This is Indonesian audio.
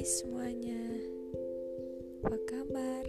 Hai semuanya, apa kabar?